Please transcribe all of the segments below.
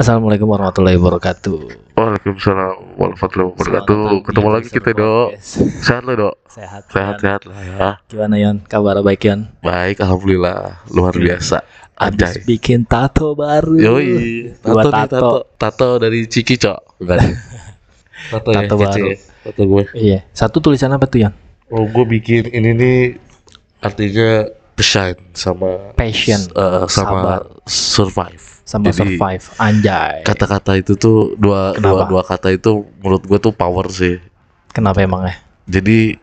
Assalamualaikum warahmatullahi wabarakatuh. Waalaikumsalam warahmatullahi wabarakatuh. Ketemu lagi kita, Dok. Sehat lo, Dok? Sehat. Sehat-sehat lah ya. Gimana Yon? Kabar baik Yon? Baik, alhamdulillah. Luar biasa. Abis Anjay. bikin tato baru. Yoi. Tato, nih, tato. tato. Tato dari Ciki, Cok. Tato, ya, Tato baru. Tato gue. Iya. Satu tulisan apa tuh Yon? Oh, gue bikin ini nih artinya shine sama Passion. eh, sama Sabar. survive. Sama Jadi, survive. Anjay. Kata-kata itu tuh dua dua Kenapa? dua kata itu menurut gue tuh power sih. Kenapa emangnya? Jadi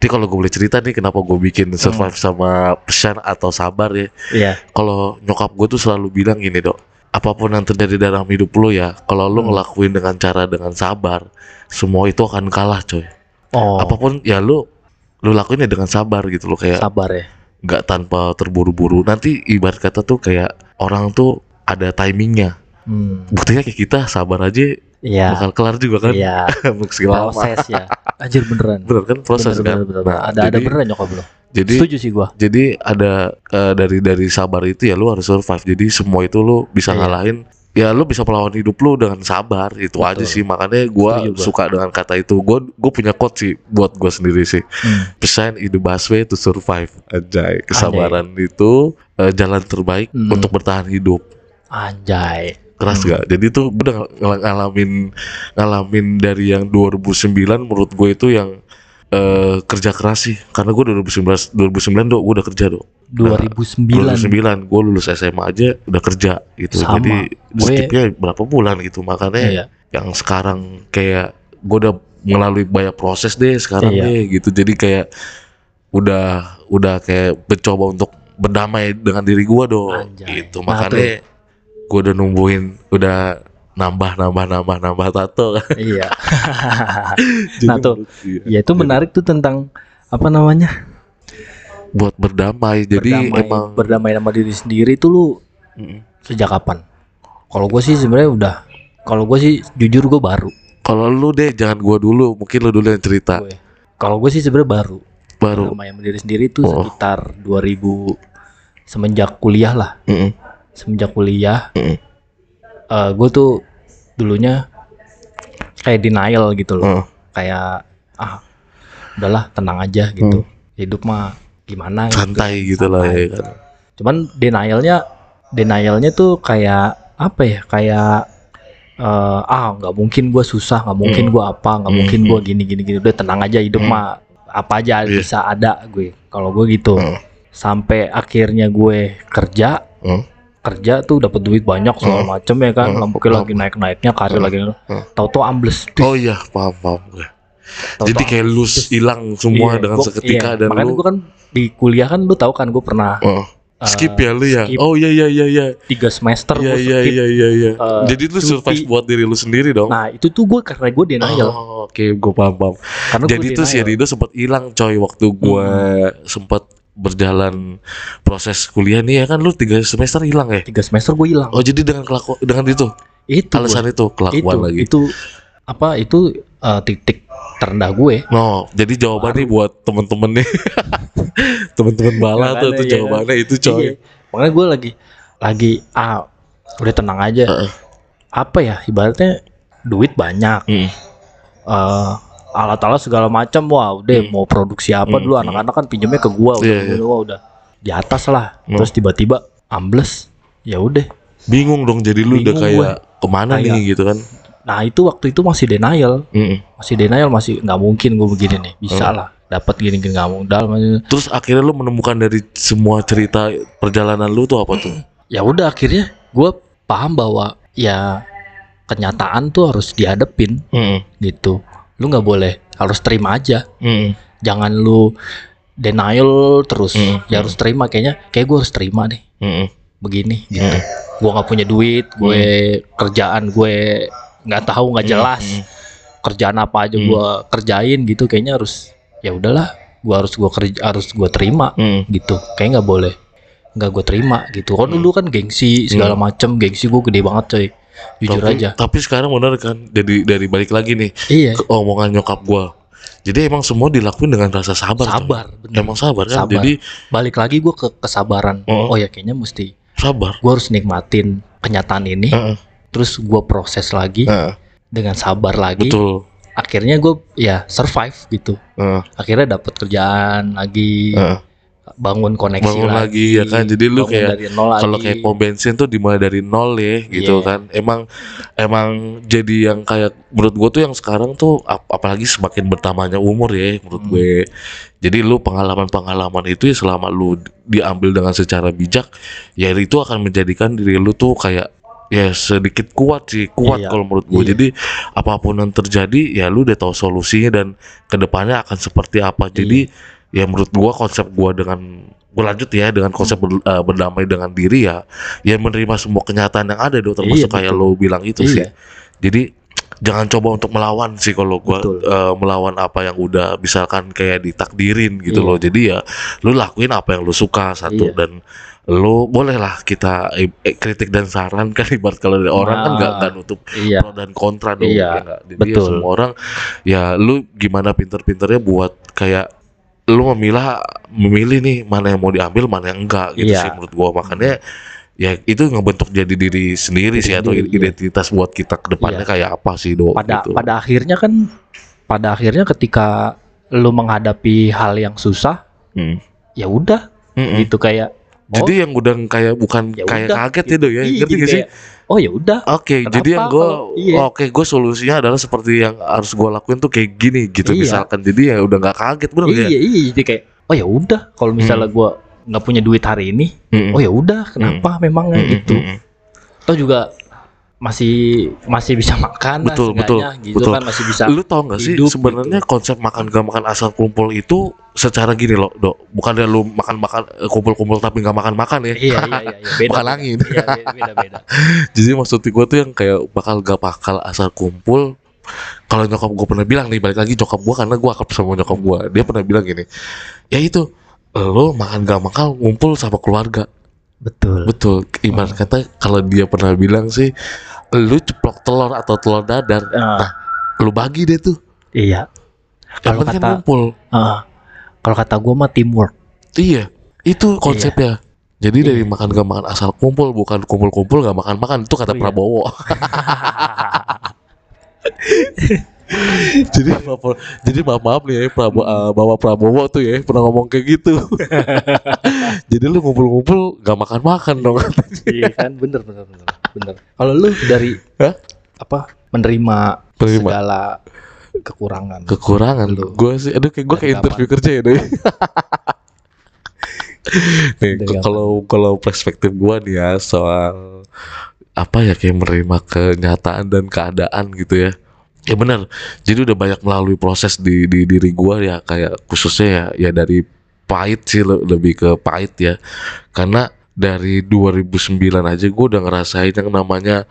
ini kalau gue boleh cerita nih kenapa gue bikin survive sama pesan atau sabar ya. Iya. Kalau nyokap gue tuh selalu bilang gini dok, apa pun yang terjadi dalam hidup lo ya, kalau lo Hmm. ngelakuin dengan cara dengan sabar, semua itu akan kalah coy. Oh. Apa pun ya lo, lo lakuin ya dengan sabar gitu loh kayak Sabar ya. Nggak tanpa terburu-buru. Nanti ibarat kata tuh kayak orang tuh ada timingnya. Hmm. Buktinya kayak kita sabar aja Iya. bakal kelar juga kan. Iya. Meski lama. Proses ya. Anjir beneran. Bener kan proses Bener, kan. bener, bener, Nah, ada ada jadi- beneran nyokap lo. Jadi Setuju sih gua. jadi ada eh, dari dari sabar itu ya lu harus survive jadi semua itu lu bisa Iya. ngalahin ya lu bisa melawan hidup lu dengan sabar itu Betul. aja sih makanya gua. suka dengan kata itu gua gua punya quote sih buat gua sendiri sih Hmm. pesan in the best way to survive anjay kesabaran itu eh, jalan terbaik Hmm. untuk bertahan hidup Anjay. keras Hmm. gak jadi tuh gue udah ng- ngalamin ngalamin dari yang 2009 menurut gue itu yang eh, kerja keras sih karena gue 2019 2009 dok gue udah kerja dok 2009. 2009 gue lulus SMA aja udah kerja gitu Sama. jadi Gue- skipnya berapa bulan gitu makanya Iya. yang sekarang kayak gue udah melalui banyak proses deh sekarang Iya. deh gitu jadi kayak udah udah kayak mencoba untuk berdamai dengan diri gue dong Anjay. gitu Nah, makanya gue udah numbuhin udah nambah nambah nambah nambah tato kan Iya. Nah, tuh. iya. Ya itu menarik tuh tentang apa namanya? Buat berdamai jadi berdamai, emang berdamai sama diri sendiri tuh lu Mm. sejak kapan? Kalau gue sih sebenarnya udah. Kalau gue sih jujur gue baru. kalau lu deh jangan gue dulu mungkin lu dulu yang cerita. Kalau gue sih sebenarnya baru. baru Berdamai sama diri sendiri tuh Oh. sekitar 2000 semenjak kuliah lah. Mm-mm. Semenjak kuliah, Mm-mm. gue tuh dulunya kayak denial gitu loh. Oh. Kayak ah udahlah tenang aja gitu. Hidup mah gimana gitu. Hmm. santai gitu lah ya kan cuman denialnya denialnya tuh kayak apa ya kayak eh, ah nggak mungkin gue susah nggak mungkin Hmm. gue apa nggak Hmm, mungkin gue hmm. gini gini gini udah tenang aja hidup Hmm. mah apa aja Iya. bisa ada gue kalau gue gitu Hmm. sampai akhirnya gue kerja Hmm. kerja tuh dapat duit banyak segala Hmm. macem ya kan Hmm. lampunya lagi naik naiknya karir Hmm. lagi Hmm. tahu-tahu ambles oh iya paham paham gue Tahu-tahu jadi kayak lu hilang semua Iya, dengan gua- seketika iya. dan makanya lu gue kan di kuliah kan lu tahu kan gue pernah eh, skip ya lu ya? skip. oh iya iya iya iya. tiga semester iya gue iya skip iya iya iya. eh, jadi lu cuti. survive buat diri lu sendiri dong? Nah itu tuh gue karena gue denial. Oh, oke gue paham paham. Karena jadi tuh si. Rido sempat hilang coy waktu gue sempat berjalan proses kuliah nih ya kan lu tiga semester hilang ya? Tiga semester gue hilang. Oh jadi dengan kelaku dengan itu? Itu alasan gua. itu itu, kelakuan lagi. itu apa itu eh, titik terendah gue No, jadi jawabannya buat temen-temen nih, temen-temen bala tuh, tuh iya. jawabannya itu coy. Iya. Makanya gue lagi Lagi ah Udah tenang aja Heeh. Apa ya ibaratnya Duit banyak Hmm. eh Alat-alat segala macam Wah udah Hmm. mau produksi apa Hmm, dulu hmm. Anak-anak kan pinjamnya ke gue udah, Iya, iya. gua udah di atas lah Hmm. Terus tiba-tiba Ambles Ya udah Bingung dong, jadi lu udah Bingung kayak ke mana Kayak- nih gitu kan? Nah itu waktu itu masih denial Mm-mm. Masih denial Masih nggak mungkin gue begini nih Bisa Hmm. lah Dapat gini-gini nggak mau Dalam Terus akhirnya lu menemukan dari semua cerita perjalanan lu tuh apa tuh? ya udah akhirnya gue paham bahwa ya kenyataan tuh harus dihadepin Mm-mm. gitu lu nggak boleh harus terima aja Mm-mm. jangan lu denial terus Hmm, ya harus terima kayaknya kayak gue harus terima deh Mm-mm. begini gitu Mm. gue nggak punya duit gue kerjaan gue nggak tahu nggak jelas Mm. kerjaan apa aja Hmm. gue kerjain gitu kayaknya harus ya udahlah gue harus gue kerja harus gue terima Mm. gitu kayak nggak boleh nggak gue terima gitu kan Hmm. dulu kan gengsi segala macem gengsi gue gede banget coy jujur tapi, aja Tapi sekarang benar kan, dari dari balik lagi nih iya ke omongan nyokap gua. Jadi emang semua dilakuin dengan rasa sabar. sabar bener. Emang sabar kan. Sabar. Jadi balik lagi gue ke kesabaran Oh. oh ya kayaknya mesti sabar gue harus nikmatin kenyataan ini Heeh, terus gue proses lagi heeh, dengan sabar lagi betul akhirnya gue ya survive gitu Heeh, akhirnya dapat kerjaan lagi heeh. bangun koneksi Bangun lagi, ya kan? Jadi lu kayak- dari nol lagi kalau kayak pom bensin tuh dimulai dari nol ya gitu Iya. kan emang emang jadi yang kayak menurut gue tuh yang sekarang tuh ap- apalagi semakin bertambahnya umur ya menurut Hmm. gue jadi lu pengalaman-pengalaman itu ya selama lu diambil dengan secara bijak ya itu akan menjadikan diri lu tuh kayak ya sedikit kuat sih kuat Iya, kalau menurut gue iya. jadi apa pun yang terjadi ya lu udah tahu solusinya dan ke depannya akan seperti apa. Jadi ya menurut gua konsep gua dengan gue lanjut ya dengan konsep ber- eh, berdamai dengan diri ya ya menerima semua kenyataan yang ada dong termasuk Iya, kayak lo bilang itu Iya. sih. Jadi jangan coba untuk melawan sih kalau gua Betul. eh, melawan apa yang udah misalkan kayak ditakdirin gitu Iya. loh jadi ya lu lakuin apa yang lu suka satu Iya. dan lu bolehlah kita eh, kritik dan saran kan ibarat kalau dari orang kan nggak Nah, nggak nutup iya pro dan kontra dong Iya, ya? Jadi ya betul. semua orang ya lu gimana pinter-pinternya buat kayak lu memilah memilih nih mana yang mau diambil mana yang enggak gitu Iya. sih menurut gua makanya ya itu ngebentuk jadi diri sendiri Diri sih atau sendiri, iya. identitas buat kita ke depannya kayak apa sih do pada gitu. pada akhirnya kan pada akhirnya ketika lu menghadapi hal yang susah Hmm. ya udah Mm-mm. gitu kayak oh, Jadi yang udah kayak bukan ya kayak udah, kaget gitu. ya do ya Iya, ngerti jadi gak sih? kayak, oh ya udah Oke, Kenapa jadi yang gue, iya. oke, gue solusinya adalah seperti yang harus gue lakuin tuh kayak gini gitu, Iya. misalkan. Jadi ya udah nggak kaget bener iya ya? iya jadi kayak oh ya udah kalau misalnya Hmm. gua nggak punya duit hari ini Mm-mm. oh ya udah kenapa memangnya Mm-mm, gitu mm-mm. atau juga masih masih bisa makan lah Betul, seenggaknya, betul, gitu betul. kan masih bisa Lu tau gak sih sebenarnya konsep makan gak makan asal kumpul itu secara gini loh, dok. Bukan dia lu makan makan kumpul-kumpul tapi gak makan makan ya. iya iya iya, iya beda Makan angin. iya beda beda, beda. Jadi maksud gue tuh yang kayak bakal gak bakal asal kumpul. Kalau nyokap gue pernah bilang nih balik lagi nyokap gue karena gue akrab sama nyokap gue. Dia pernah bilang gini, ya itu lo makan gak makan ngumpul sama keluarga. betul Betul. Ibarat kata kalau dia pernah bilang sih, lu ceplok telur atau telur dadar, Ah, lu bagi deh tuh. iya Yang Kalau kan kata- ngumpul. Ah, kalau kata gua mah teamwork Iya, itu konsepnya. Jadi dari Iya. makan gak makan asal kumpul, bukan kumpul-kumpul gak makan-makan. Itu kata Oh, iya. Jadi maaf, jadi maaf maaf nih ya Prabowo, eh, bawa Prabowo tuh ya pernah ngomong kayak gitu. jadi lu ngumpul-ngumpul gak makan-makan dong. iya kan bener bener bener bener kalau lu dari Hah? apa menerima, Menerima. segala kekurangan Kekurangan Lu. Gue sih, aduh kayak gue kayak interview kerja ya deh. nih kalau kalau perspektif gue nih ya soal apa ya kayak menerima kenyataan dan keadaan gitu ya. Ya benar. Jadi udah banyak melalui proses di di diri gua ya kayak khususnya ya ya dari pahit sih le- lebih ke pahit ya. Karena dari 2009 aja gua udah ngerasain yang namanya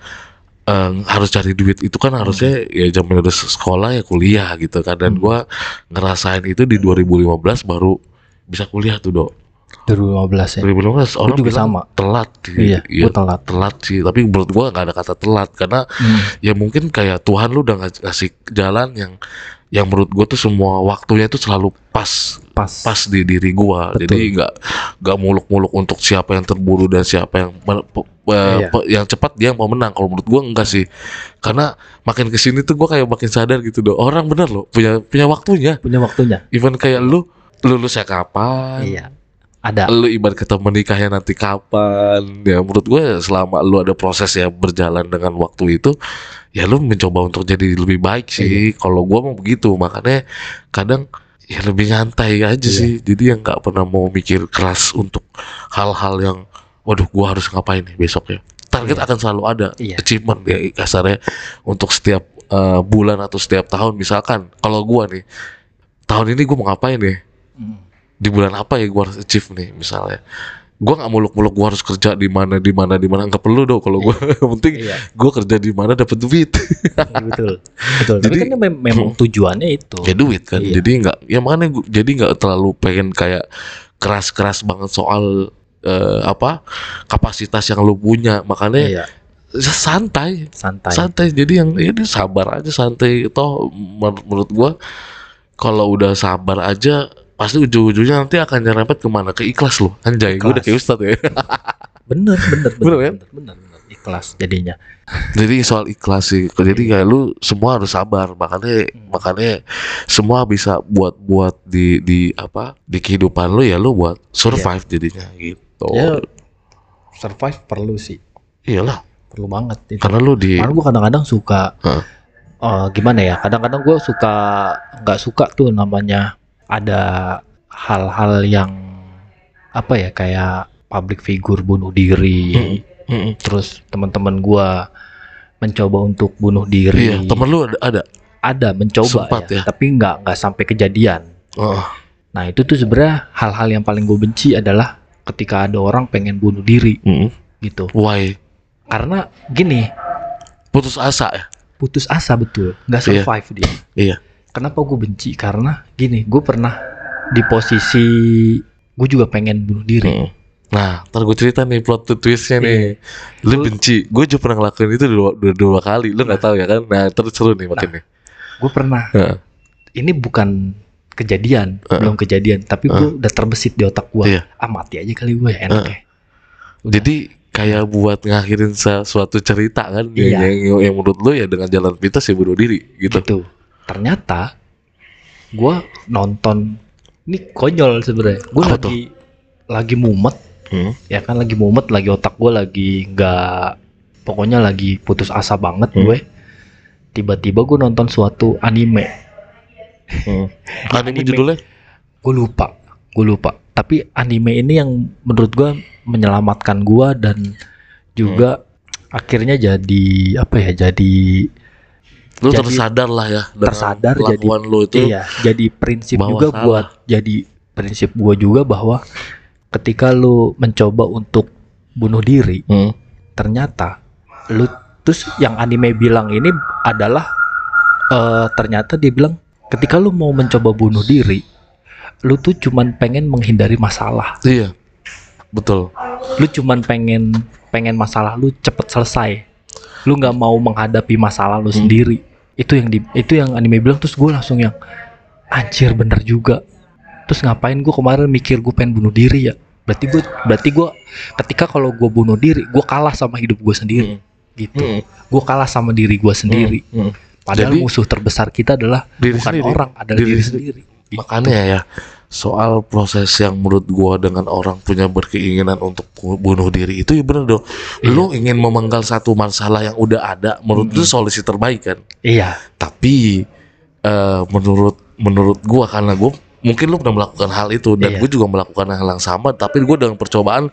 eh, harus cari duit itu kan harusnya ya zaman udah sekolah ya kuliah gitu kan dan Hmm. gua ngerasain itu di 2015 baru bisa kuliah tuh dok 2015 ya. 2015 orang juga sama. telat iya Iya, gua telat. telat sih tapi menurut gua nggak ada kata telat karena Hmm, ya mungkin kayak Tuhan lu udah ngas- ngasih jalan yang yang menurut gua tuh semua waktunya itu selalu pas pas. pas di diri gua. Betul. jadi nggak nggak muluk-muluk untuk siapa yang terburu dan siapa yang pe- Iya. pe- yang cepat dia yang pemenang kalau menurut gua enggak sih. Karena makin ke sini tuh gua kayak makin sadar gitu doh orang bener loh punya punya waktunya. Punya waktunya. Even kayak lu lulusnya kapan iya ada lu ibarat kata menikahnya nanti kapan ya menurut gue selama lu ada proses ya berjalan dengan waktu itu ya lu mencoba untuk jadi lebih baik sih kalau gua mau begitu makanya kadang ya lebih nyantai aja Iya. sih jadi yang nggak pernah mau mikir keras untuk hal-hal yang waduh gua harus ngapain nih besok ya target Iya. akan selalu ada Iya. achievement ya kasarnya untuk setiap eh, bulan atau setiap tahun misalkan kalau gua nih tahun ini gua mau ngapain nih Hmm. Di bulan apa ya gue harus achieve nih misalnya. Gue nggak muluk-muluk gue harus kerja di mana di mana di mana. Nggak perlu dong kalau gue yang penting iya. gue kerja di mana dapat duit. Betul. Betul. Tapi Jadi- kan ini mem- memang tujuannya itu. Ya duit kan. Iya. jadi nggak ya makanya gua, jadi nggak terlalu pengen kayak keras-keras banget soal eh, apa kapasitas yang lu punya. Makanya iya. santai. Santai. Santai. Jadi yang ini sabar aja santai. Toh men- menurut gua kalau udah sabar aja pasti ujung-ujungnya nanti akan nyerempet ke mana? Ke ikhlas lo anjay gue udah kayak ustad ya. Bener bener bener Bener kan? bener, bener, bener. ikhlas jadinya. Jadi soal ikhlas sih. Jadi kayak lu semua harus sabar. Makanya Hmm. makanya semua bisa buat buat di di apa di kehidupan lu ya lu buat survive jadinya gitu. Ya survive perlu sih. Iyalah. Perlu banget itu karena lu di Karena gue kadang-kadang suka Heeh. eh, gimana ya? Kadang-kadang gue suka nggak suka tuh namanya ada hal-hal yang apa ya kayak public figure bunuh diri, Mm-mm. terus teman-teman gue mencoba untuk bunuh diri. iya temen lu ada ada Ada mencoba Sempat ya? tapi nggak nggak sampai kejadian. oh, Nah itu tuh sebenarnya hal-hal yang paling gue benci adalah ketika ada orang pengen bunuh diri mm-mm. gitu. why Karena gini, putus asa ya putus asa betul nggak Iya. survive dia Iya. Kenapa gue benci karena gini gue pernah di posisi gue juga pengen bunuh diri Mm. Nah, ntar gue cerita nih plot twistnya nih. Lu Lu- benci, gue juga pernah ngelakuin itu dua, dua, dua kali. Lu nggak tahu ya kan? Nah, terus seru nih makin nih. gue pernah Heeh. ini bukan kejadian Heeh. belum kejadian tapi gue udah terbesit di otak gue Iya. ah mati aja kali gue ya enak ya Udah. Jadi kayak buat ngakhirin sesuatu cerita kan Iya. yang, yang, yang menurut lu ya dengan jalan pintas ya bunuh diri gitu. gitu ternyata gue nonton ini konyol sebenarnya gue lagi lagi mumet Hmm. ya kan lagi mumet lagi otak gue lagi nggak pokoknya lagi putus asa banget Hmm. gue tiba-tiba gue nonton suatu anime Hmm. Anime Anime. judulnya? gue lupa gue lupa tapi anime ini yang menurut gue menyelamatkan gue dan juga akhirnya jadi apa ya jadi Lu Jadi- tersadar lah ya tersadar jadi- lu itu. iya jadi prinsip juga salah. buat jadi prinsip gue juga bahwa ketika lu mencoba untuk bunuh diri Hmm. ternyata lu terus yang anime bilang ini adalah eh ternyata dia bilang ketika lu mau mencoba bunuh diri lu tuh cuman pengen menghindari masalah Iya. Betul. lu cuman pengen pengen masalah lu cepet selesai lu nggak mau menghadapi masalah lu Hmm. sendiri itu yang di itu yang anime bilang terus gue langsung yang anjir bener juga terus ngapain gue kemarin mikir gue pengen bunuh diri ya berarti gue berarti gue ketika kalau gue bunuh diri gue kalah sama hidup gue sendiri gitu Hmm. gue kalah sama diri gue sendiri Hmm. Hmm. padahal Jadi- musuh terbesar kita adalah Diri bukan sendiri. orang adalah Diri diri, sendiri. sendiri Gitu. Makanya ya soal proses yang menurut gua dengan orang punya berkeinginan untuk bu- bunuh diri itu ya bener dong. Iya. Lu ingin memenggal satu masalah yang udah ada, menurut lu Mm-mm. solusi terbaik kan. iya Tapi eh, menurut menurut gua karena gua mungkin lu pernah melakukan hal itu dan Iya. gue juga melakukan hal yang sama, tapi gue dengan percobaan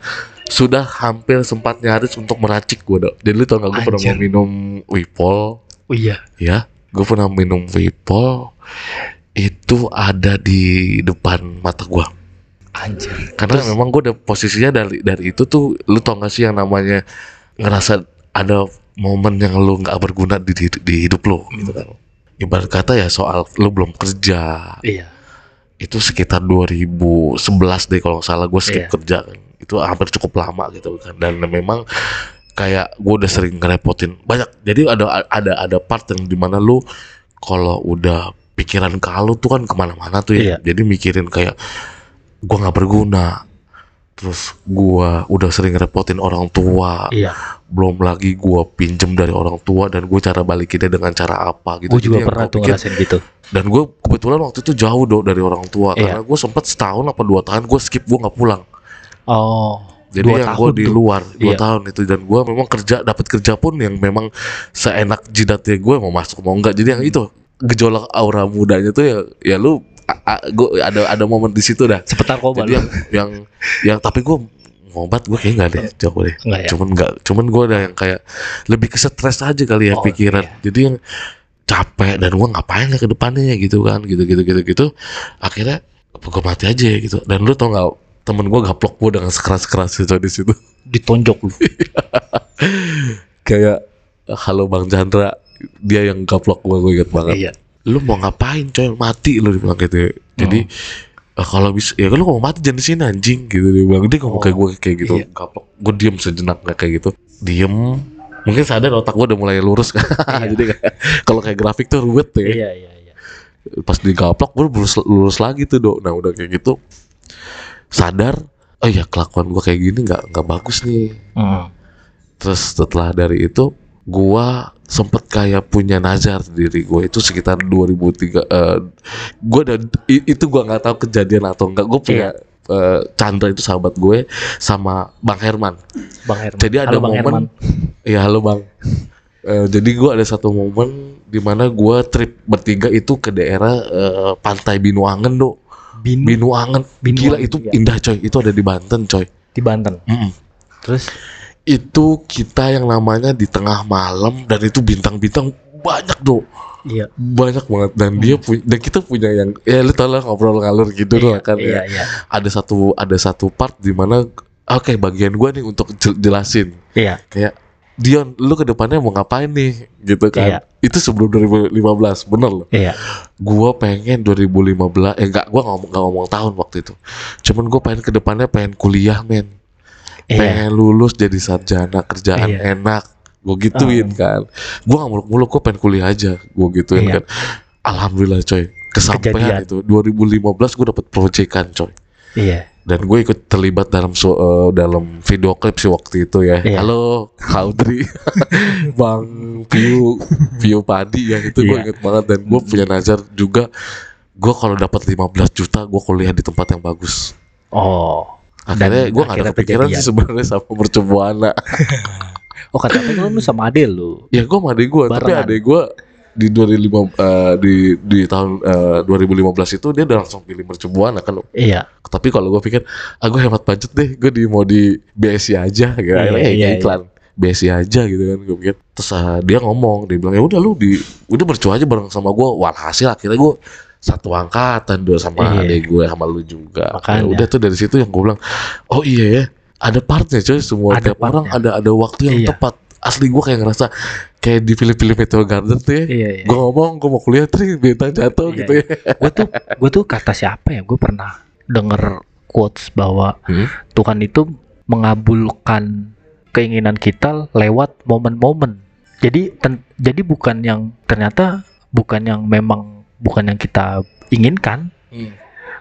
sudah hampir sempat nyaris untuk meracik gua dok. Jadi lu tau gak gue pernah mau minum Wipol, oh iya ya gue pernah minum Wipol itu ada di depan mata gua. Anjir. Karena Terus- memang gue udah posisinya dari dari itu tuh lu tau gak sih yang namanya ngerasa ada momen yang lu nggak berguna di, di, di hidup lu gitu kan. Ibarat kata ya soal lu belum kerja. Iya. Itu sekitar 2011 deh kalau nggak salah gue skip Iya. kerja kan. Itu hampir cukup lama gitu kan. Dan memang kayak gue udah sering ngerepotin banyak. Jadi ada ada ada part yang di mana lu kalau udah pikiran kalau tuh kan ke mana-mana tuh ya. Iya. jadi mikirin kayak gue nggak berguna. Terus gua udah sering ngerepotin orang tua. Iya. Belum lagi gua pinjem dari orang tua dan gue cara balikinnya dengan cara apa gitu. Gue juga Jadi pernah gua tuh pikir- ngerasain gitu. dan gue kebetulan waktu itu jauh do dari orang tua. Iya. karena gue sempat setahun apa dua tahun gue skip gue nggak pulang. Oh jadi Dua yang gue di luar dua Iya. tahun itu. Dan gue memang kerja dapat kerja pun yang memang seenak jidatnya gue mau masuk mau enggak jadi yang Hmm. itu gejolak aura mudanya tuh ya ya lu a- a- gua ada ada momen di situ dah. Jadi lu. yang yang yang tapi gue ngobat gue kayak nggak deh jauh deh. Enggak ya? Cuman nggak cuman gue ada yang kayak lebih ke stres aja kali ya Oh, pikiran. iya. jadi yang capek dan gue ngapain ya ke depannya ya gitu kan gitu gitu gitu gitu. Akhirnya gue mati aja ya gitu. Dan lu tau nggak temen gue gaplok gue dengan sekeras keras itu di situ. Ditonjok lu. Kayak halo bang Chandra dia yang gaplok gue gue inget banget. Iya. Lu mau ngapain coy? Mati lu dibilang gitu. Ya. jadi Hmm. eh, kalau bisa ya kalau mau mati jangan di sini anjing gitu. Dia bilang dia ngomong Oh, kayak gue kayak gitu. iya. gaplok. Gue diem sejenak kayak gitu. Diem. Mungkin sadar otak gue udah mulai lurus kan? Iya. jadi kalau kayak grafik tuh ruwet ya. Iya iya iya. Pas digaplok gue lulus, lulus lagi tuh dok. Nah udah kayak gitu sadar oh ya kelakuan gue kayak gini nggak nggak bagus nih. Hmm. terus setelah dari itu gua sempet kayak punya nazar di diri gue itu sekitar 2003 eh gue dan itu gua nggak tahu kejadian atau enggak gue punya eh, Chandra itu sahabat gue sama Bang Herman Bang Herman. Jadi ada Halo, Bang momen- Herman. Iya halo bang. Eh, jadi gua ada satu momen di mana gua trip bertiga itu ke daerah eh, pantai Binuangen do. Binu, Binuangen. Binuangen, Gila itu iya. indah coy. Itu ada di Banten coy. di Banten. Terus Itu kita yang namanya di tengah malam dan itu bintang-bintang banyak do. iya. Banyak banget dan dia punya dan kita punya yang ya lu tau lah ngobrol ngalur gitu iya, lah kan iya, ya. iya. Ada satu ada satu part di mana oke bagian gua nih untuk jel- jelasin. Iya. kayak Dion lu ke depannya mau ngapain nih gitu Iya. kan itu sebelum 2015 bener loh Iya. gua pengen 2015 eh enggak gua ngomong nggak ngomong tahun waktu itu cuman gua pengen ke depannya pengen kuliah men Iya. pengen lulus jadi sarjana kerjaan Iya. enak gua gituin kan gua nggak muluk-muluk gua pengen kuliah aja gua gituin Iya. kan alhamdulillah coy kesampaian Kejadian. itu 2015 gua dapet proyekan coy Iya. dan gue ikut terlibat dalam so- eh, dalam video klip sih waktu itu ya. Iya. Halo Audrey, Bang View View Padi ya itu gue Iya. inget banget dan gue punya nazar juga gue kalau dapat 15 juta gue kuliah di tempat yang bagus. Oh. Akhirnya gue gak ada kepikiran kejadian. sih sebenarnya sama mercubuana. Oh katanya lu sama Adel lu. ya gue sama adik gue, tapi adik gue di 2005 eh, di di tahun eh, 2015 itu dia udah langsung pilih mercubuana kan. Iya. Tapi kalau gue pikir, ah gue hemat budget deh, gue di mau di BSI aja, gitu. Iya, iya, kayak iklan BSI aja gitu kan, gue pikir. Terus ah, dia ngomong, dia bilang ya udah lu di, udah bercua aja bareng sama gue. Walhasil akhirnya gue satu angkatan dua sama Iya. adik gue sama lu juga. Makanya. Ya udah tuh dari situ yang gue bilang, oh iya ya, ada partnya coy semua Ada tiap orang ada ada waktu yang Iya. tepat. Asli gue kayak ngerasa kayak di film-film Meteor Garden tuh ya. Iya, iya. Gue ngomong, gue mau kuliah, tri bintang jatuh Iya, gitu ya. gue tuh gue tuh kata siapa ya gue pernah denger quotes bahwa Hmm? Tuhan itu mengabulkan keinginan kita lewat momen-momen jadi ten- jadi bukan yang ternyata bukan yang memang bukan yang kita inginkan Hmm.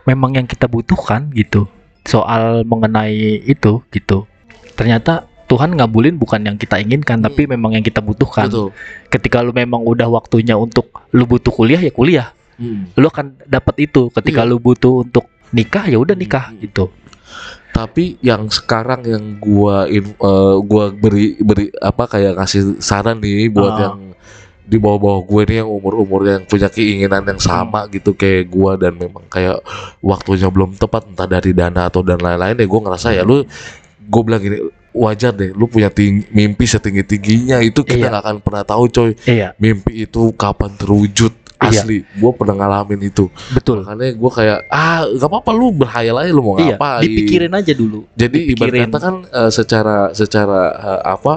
memang yang kita butuhkan gitu soal mengenai itu gitu ternyata Tuhan ngabulin bukan yang kita inginkan Hmm. tapi memang yang kita butuhkan Betul. ketika lu memang udah waktunya untuk lu butuh kuliah ya kuliah Hmm. lu akan dapat itu ketika Iya. lu butuh untuk nikah ya udah nikah Hmm. gitu Tapi yang sekarang yang gua in, eh, gua beri beri apa kayak ngasih saran nih buat Ah. yang di bawah-bawah gue nih yang umur-umur yang punya keinginan yang Hmm. sama gitu kayak gua dan memang kayak waktunya belum tepat entah dari dana atau dan lain-lain ya gua ngerasa ya lu gue bilang gini wajar deh lu punya ting- mimpi setinggi tingginya itu kita Iya. nggak akan pernah tahu coy iya mimpi itu kapan terwujud Iya. asli gue pernah ngalamin itu betul makanya gue kayak ah nggak apa-apa lu berhayal aja lu mau iya ngapain dipikirin aja dulu jadi ibarat dipikirin. kata kan eh, secara secara eh, apa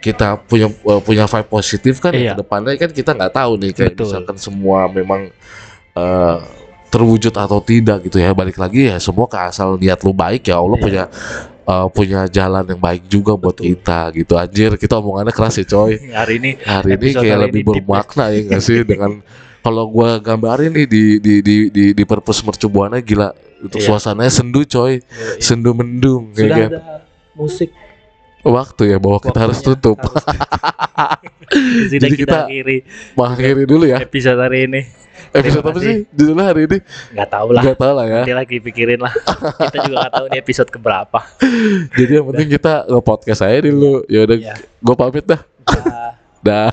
kita punya eh, punya vibe positif kan Iya. ya ke depannya kan kita nggak tahu nih kayak Betul. misalkan semua memang eh, terwujud atau tidak gitu ya balik lagi ya semua ke asal niat lu baik ya Allah Iya. punya eh, punya jalan yang baik juga buat Betul. kita gitu anjir kita omongannya keras ya coy hari ini hari ini kayak hari lebih ini ya. bermakna ya nggak sih dengan kalau gua gambarin nih di di di di, di purpose mercubuana gila untuk Iya. suasananya sendu coy sendu mendung sudah kayak kan. ada musik waktu ya bahwa kita harus tutup. harus- sudah Jadi kita, kita- akhiri mengakhiri dulu ya. episode hari ini. Episode apa sih? judulnya hari ini? Nggak tahu lah. Nggak tahu lah ya. Nanti lagi pikirin lah. Kita juga nggak tahu ini episode keberapa. Jadi yang penting kita nge-podcast aja dulu. Ya udah Iya. gue pamit dah. Dah. dah